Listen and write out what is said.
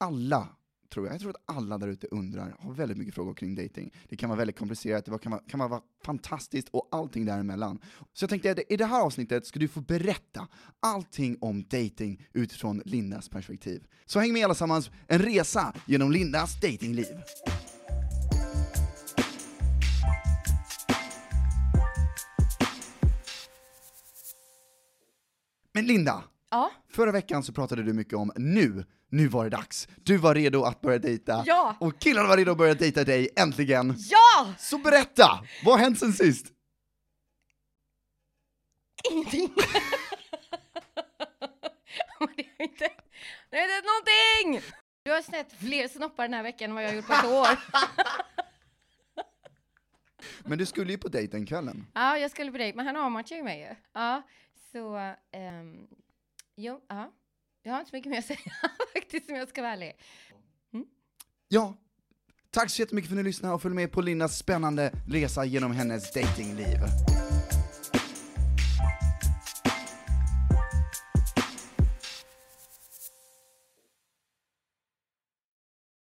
alla tror jag. Jag tror att alla där ute undrar, har väldigt mycket frågor kring dating. Det kan vara väldigt komplicerat, det kan vara, kan vara fantastiskt och allting däremellan. Så jag tänkte att i det här avsnittet ska du få berätta allting om dating utifrån Lindas perspektiv. Så häng med allesammans, en resa genom Lindas datingliv. Men Linda, Ja. förra veckan så pratade du mycket om nu, nu var det dags. Du var redo att börja dejta, Ja. och killarna var redo att börja dejta dig, äntligen. Ja! Så berätta, vad har hänt sen sist? Ingenting. Det har inte, det har inte någonting! Du har snett fler snoppar den här veckan än vad jag har gjort på ett år. Men du skulle ju på dejt den kvällen. Ja, jag skulle på dejt, men han avmatchar ju mig ju. Ja, så, ehm, jo, ja. Jag har inte så mycket mer att säga faktiskt om jag ska vara ärlig. Mm. Ja, tack så jättemycket för att ni lyssnade och följ med på Lindas spännande resa genom hennes datingliv.